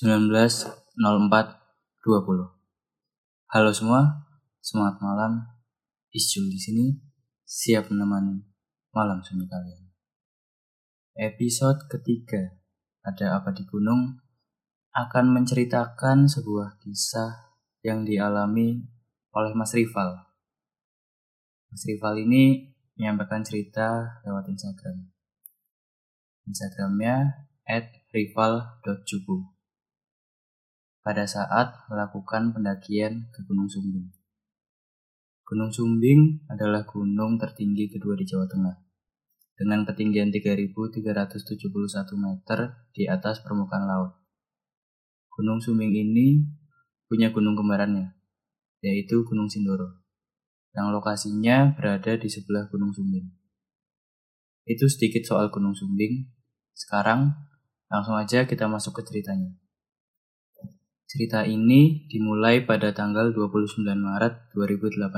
190420. Halo semua, semangat malam. Isjul di sini siap menemani malam sunyi kalian. Episode ketiga, ada apa di gunung, akan menceritakan sebuah kisah yang dialami oleh Mas Rival. Mas Rival ini menyampaikan cerita lewat Instagram. Instagramnya at rival.cupu pada saat melakukan pendakian ke Gunung Sumbing. Gunung Sumbing adalah gunung tertinggi kedua di Jawa Tengah, dengan ketinggian 3.371 meter di atas permukaan laut. Gunung Sumbing ini punya gunung kembarannya, yaitu Gunung Sindoro, yang lokasinya berada di sebelah Gunung Sumbing. Itu sedikit soal Gunung Sumbing. Sekarang, langsung aja kita masuk ke ceritanya. Cerita ini dimulai pada tanggal 29 Maret 2018.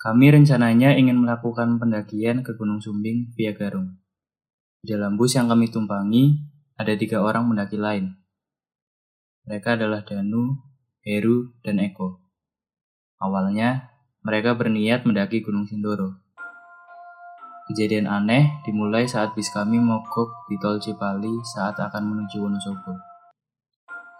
Kami rencananya ingin melakukan pendakian ke Gunung Sumbing via Garung. Di dalam bus yang kami tumpangi, ada tiga orang pendaki lain. Mereka adalah Danu, Heru, dan Eko. Awalnya, mereka berniat mendaki Gunung Sindoro. Kejadian aneh dimulai saat bis kami mogok di tol Cipali saat akan menuju Wonosobo.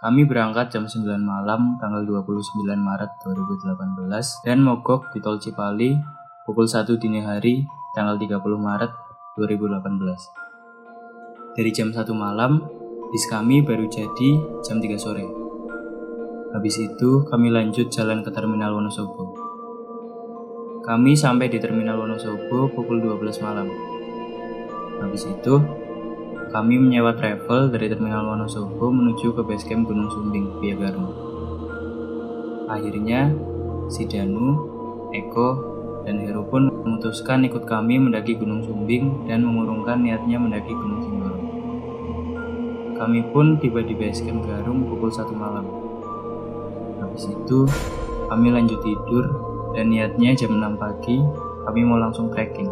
Kami berangkat jam 9 malam tanggal 29 Maret 2018 dan mogok di Tol Cipali pukul 1 dini hari tanggal 30 Maret 2018. Dari jam 1 malam, bis kami baru jadi jam 3 sore. Habis itu kami lanjut jalan ke Terminal Wonosobo. Kami sampai di Terminal Wonosobo pukul 12 malam. Habis itu, kami menyewa travel dari Terminal Wonosobo menuju ke basecamp Gunung Sumbing via Garut. Akhirnya, si Danu, Eko, dan Heru pun memutuskan ikut kami mendaki Gunung Sumbing dan mengurungkan niatnya mendaki Gunung Sindoro. Kami pun tiba di basecamp Garung pukul 1 malam. Habis itu, kami lanjut tidur dan niatnya jam 6 pagi kami mau langsung trekking.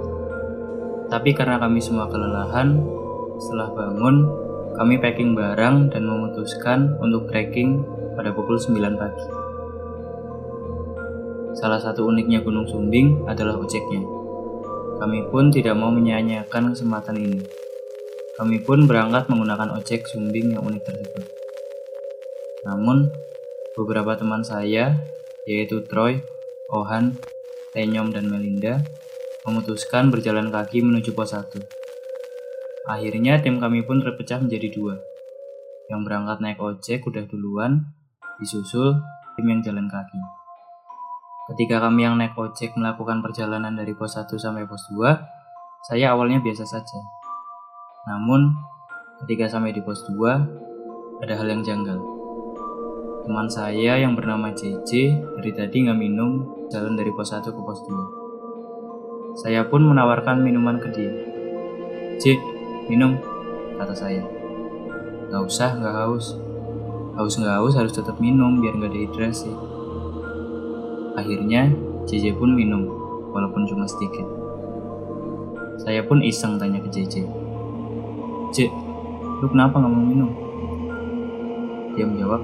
Tapi karena kami semua kelelahan, setelah bangun, kami packing barang dan memutuskan untuk trekking pada pukul 9 pagi. Salah satu uniknya Gunung Sumbing adalah ojeknya. Kami pun tidak mau menyanyiakan kesempatan ini. Kami pun berangkat menggunakan ojek Sumbing yang unik tersebut. Namun, beberapa teman saya, yaitu Troy, Ohan, Tenyom, dan Melinda, memutuskan berjalan kaki menuju pos 1. Akhirnya tim kami pun terpecah menjadi dua. Yang berangkat naik ojek udah duluan, disusul tim yang jalan kaki. Ketika kami yang naik ojek melakukan perjalanan dari pos 1 sampai pos 2, saya awalnya biasa saja. Namun, ketika sampai di pos 2, ada hal yang janggal. Teman saya yang bernama JJ dari tadi nggak minum jalan dari pos 1 ke pos 2. Saya pun menawarkan minuman ke dia. J, Minum, kata saya. Gak usah, gak haus. Haus gak haus harus tetap minum biar gak dehidrasi. Akhirnya, JJ pun minum, walaupun cuma sedikit. Saya pun iseng tanya ke JJ. J, lu kenapa gak mau minum? Dia menjawab,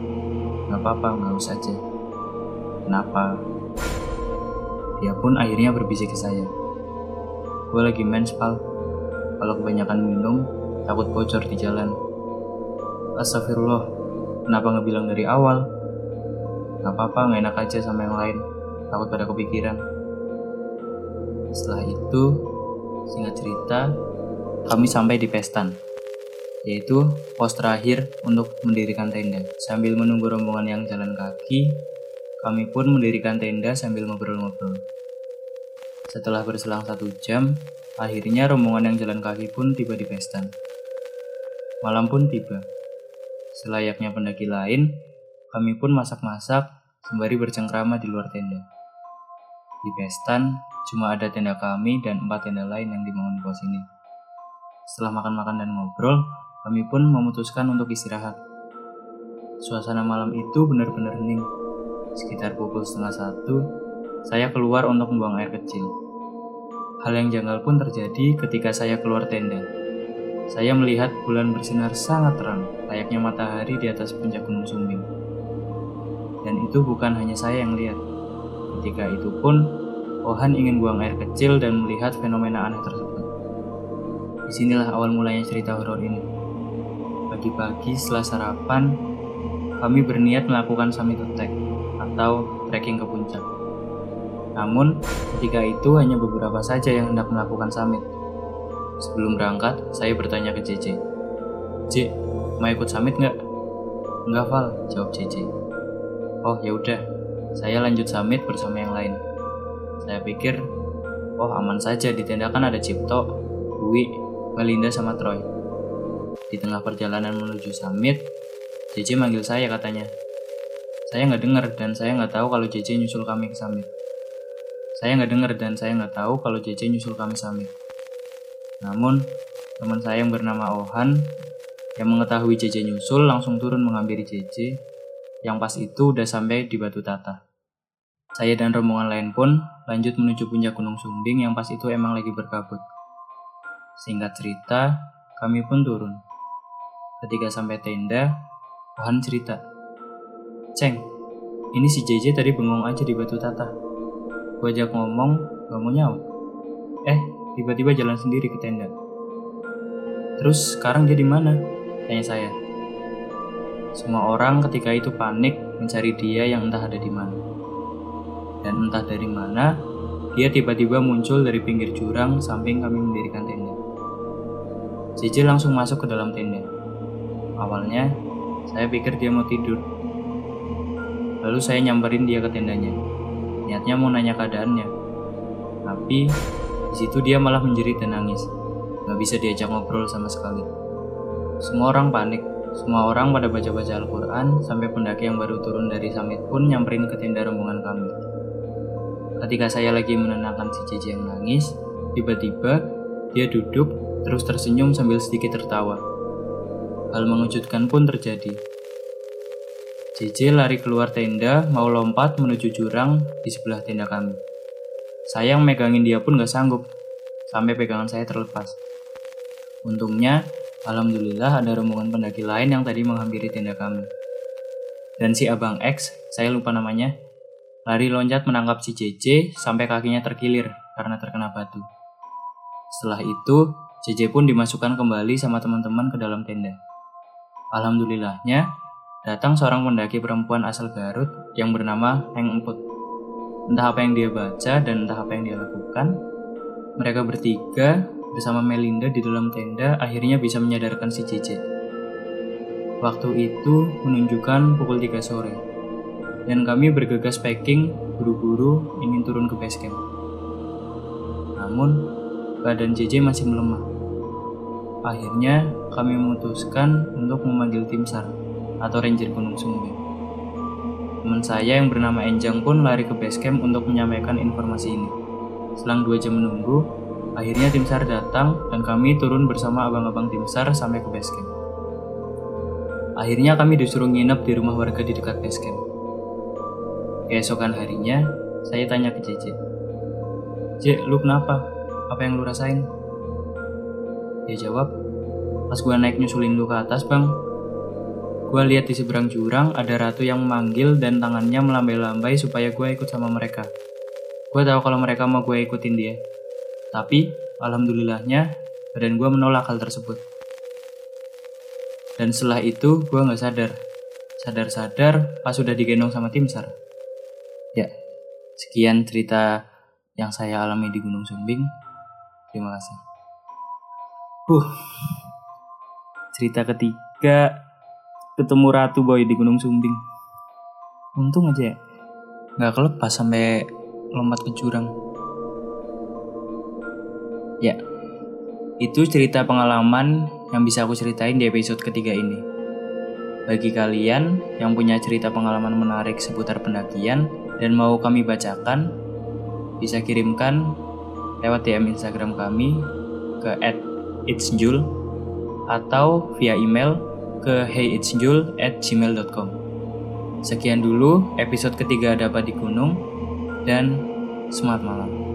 gak apa-apa, gak usah aja. Kenapa? Dia pun akhirnya berbisik ke saya. Gue lagi menspal, kalau kebanyakan minum, takut bocor di jalan. Astagfirullah, kenapa nggak bilang dari awal? Gak apa-apa, nggak enak aja sama yang lain. Takut pada kepikiran. Setelah itu, singkat cerita, kami sampai di Pestan, yaitu pos terakhir untuk mendirikan tenda. Sambil menunggu rombongan yang jalan kaki, kami pun mendirikan tenda sambil ngobrol-ngobrol. Setelah berselang satu jam, Akhirnya rombongan yang jalan kaki pun tiba di Pestan. Malam pun tiba. Selayaknya pendaki lain, kami pun masak-masak sembari bercengkrama di luar tenda. Di Pestan, cuma ada tenda kami dan empat tenda lain yang dibangun di pos ini. Setelah makan-makan dan ngobrol, kami pun memutuskan untuk istirahat. Suasana malam itu benar-benar hening. Sekitar pukul setengah satu, saya keluar untuk membuang air kecil. Hal yang janggal pun terjadi ketika saya keluar tenda. saya melihat bulan bersinar sangat terang, layaknya matahari di atas puncak Gunung Sumbing. Dan itu bukan hanya saya yang lihat. Ketika itu pun, Ohan ingin buang air kecil dan melihat fenomena aneh tersebut. Di sinilah awal mulanya cerita horor ini. Pagi-pagi setelah sarapan, kami berniat melakukan summit attack atau trekking ke puncak. Namun, ketika itu hanya beberapa saja yang hendak melakukan summit. Sebelum berangkat, saya bertanya ke JJ. J, mau ikut summit nggak? Nggak, Val, jawab JJ. Oh, ya udah. Saya lanjut summit bersama yang lain. Saya pikir, oh aman saja di tenda kan ada Cipto, Dwi, Melinda sama Troy. Di tengah perjalanan menuju summit, JJ manggil saya katanya. Saya nggak dengar dan saya nggak tahu kalau JJ nyusul kami ke summit. Saya nggak dengar dan saya nggak tahu kalau JJ nyusul kami summit. Namun, teman saya yang bernama Ohan yang mengetahui JJ nyusul langsung turun menghampiri JJ yang pas itu udah sampai di Batu Tata. Saya dan rombongan lain pun lanjut menuju puncak Gunung Sumbing yang pas itu emang lagi berkabut. Singkat cerita, kami pun turun. Ketika sampai tenda, Ohan cerita, Ceng, ini si JJ tadi bengong aja di Batu Tata. Gue ajak ngomong, gak mau nyawa. Eh, tiba-tiba jalan sendiri ke tenda. Terus sekarang dia di mana? Tanya saya. Semua orang ketika itu panik mencari dia yang entah ada di mana. Dan entah dari mana, dia tiba-tiba muncul dari pinggir jurang samping kami mendirikan tenda. JJ langsung masuk ke dalam tenda. Awalnya, saya pikir dia mau tidur. Lalu saya nyamperin dia ke tendanya. Niatnya mau nanya keadaannya. Tapi di situ dia malah menjerit dan nangis. Gak bisa diajak ngobrol sama sekali. Semua orang panik. Semua orang pada baca-baca Al-Quran, sampai pendaki yang baru turun dari summit pun nyamperin ke tenda rombongan kami. Ketika saya lagi menenangkan si Cici yang nangis, tiba-tiba dia duduk terus tersenyum sambil sedikit tertawa. Hal mengejutkan pun terjadi. JJ lari keluar tenda, mau lompat menuju jurang di sebelah tenda kami. Saya yang megangin dia pun gak sanggup, sampai pegangan saya terlepas. Untungnya, Alhamdulillah ada rombongan pendaki lain yang tadi menghampiri tenda kami. Dan si Abang X, saya lupa namanya, lari loncat menangkap si JJ sampai kakinya terkilir karena terkena batu. Setelah itu, JJ pun dimasukkan kembali sama teman-teman ke dalam tenda. Alhamdulillahnya, datang seorang pendaki perempuan asal Garut yang bernama Heng Emput. Entah apa yang dia baca dan entah apa yang dia lakukan, mereka bertiga bersama Melinda di dalam tenda akhirnya bisa menyadarkan si Cici. Waktu itu menunjukkan pukul 3 sore, dan kami bergegas packing buru-buru ingin turun ke base camp. Namun, badan JJ masih melemah. Akhirnya, kami memutuskan untuk memanggil tim SAR atau Ranger Gunung Sumbing. Teman saya yang bernama Enjang pun lari ke base camp untuk menyampaikan informasi ini. Selang dua jam menunggu, akhirnya tim SAR datang dan kami turun bersama abang-abang tim SAR sampai ke base camp. Akhirnya kami disuruh nginep di rumah warga di dekat base camp. Keesokan harinya, saya tanya ke JJ. J, lu kenapa? Apa yang lu rasain? Dia jawab, pas gua naik nyusulin lu ke atas bang, Gue lihat di seberang jurang ada ratu yang memanggil dan tangannya melambai-lambai supaya gue ikut sama mereka. Gue tahu kalau mereka mau gue ikutin dia. Tapi, alhamdulillahnya, badan gue menolak hal tersebut. Dan setelah itu, gue gak sadar. Sadar-sadar pas sudah digendong sama tim SAR. Ya, sekian cerita yang saya alami di Gunung Sumbing. Terima kasih. Huh. Cerita ketiga ketemu Ratu Boy di Gunung Sumbing. Untung aja ya, nggak kelepas sampai lompat ke jurang. Ya, itu cerita pengalaman yang bisa aku ceritain di episode ketiga ini. Bagi kalian yang punya cerita pengalaman menarik seputar pendakian dan mau kami bacakan, bisa kirimkan lewat DM Instagram kami ke @itsjul atau via email ke heyitsjul@gmail.com. Sekian dulu episode ketiga dapat di gunung dan semangat malam.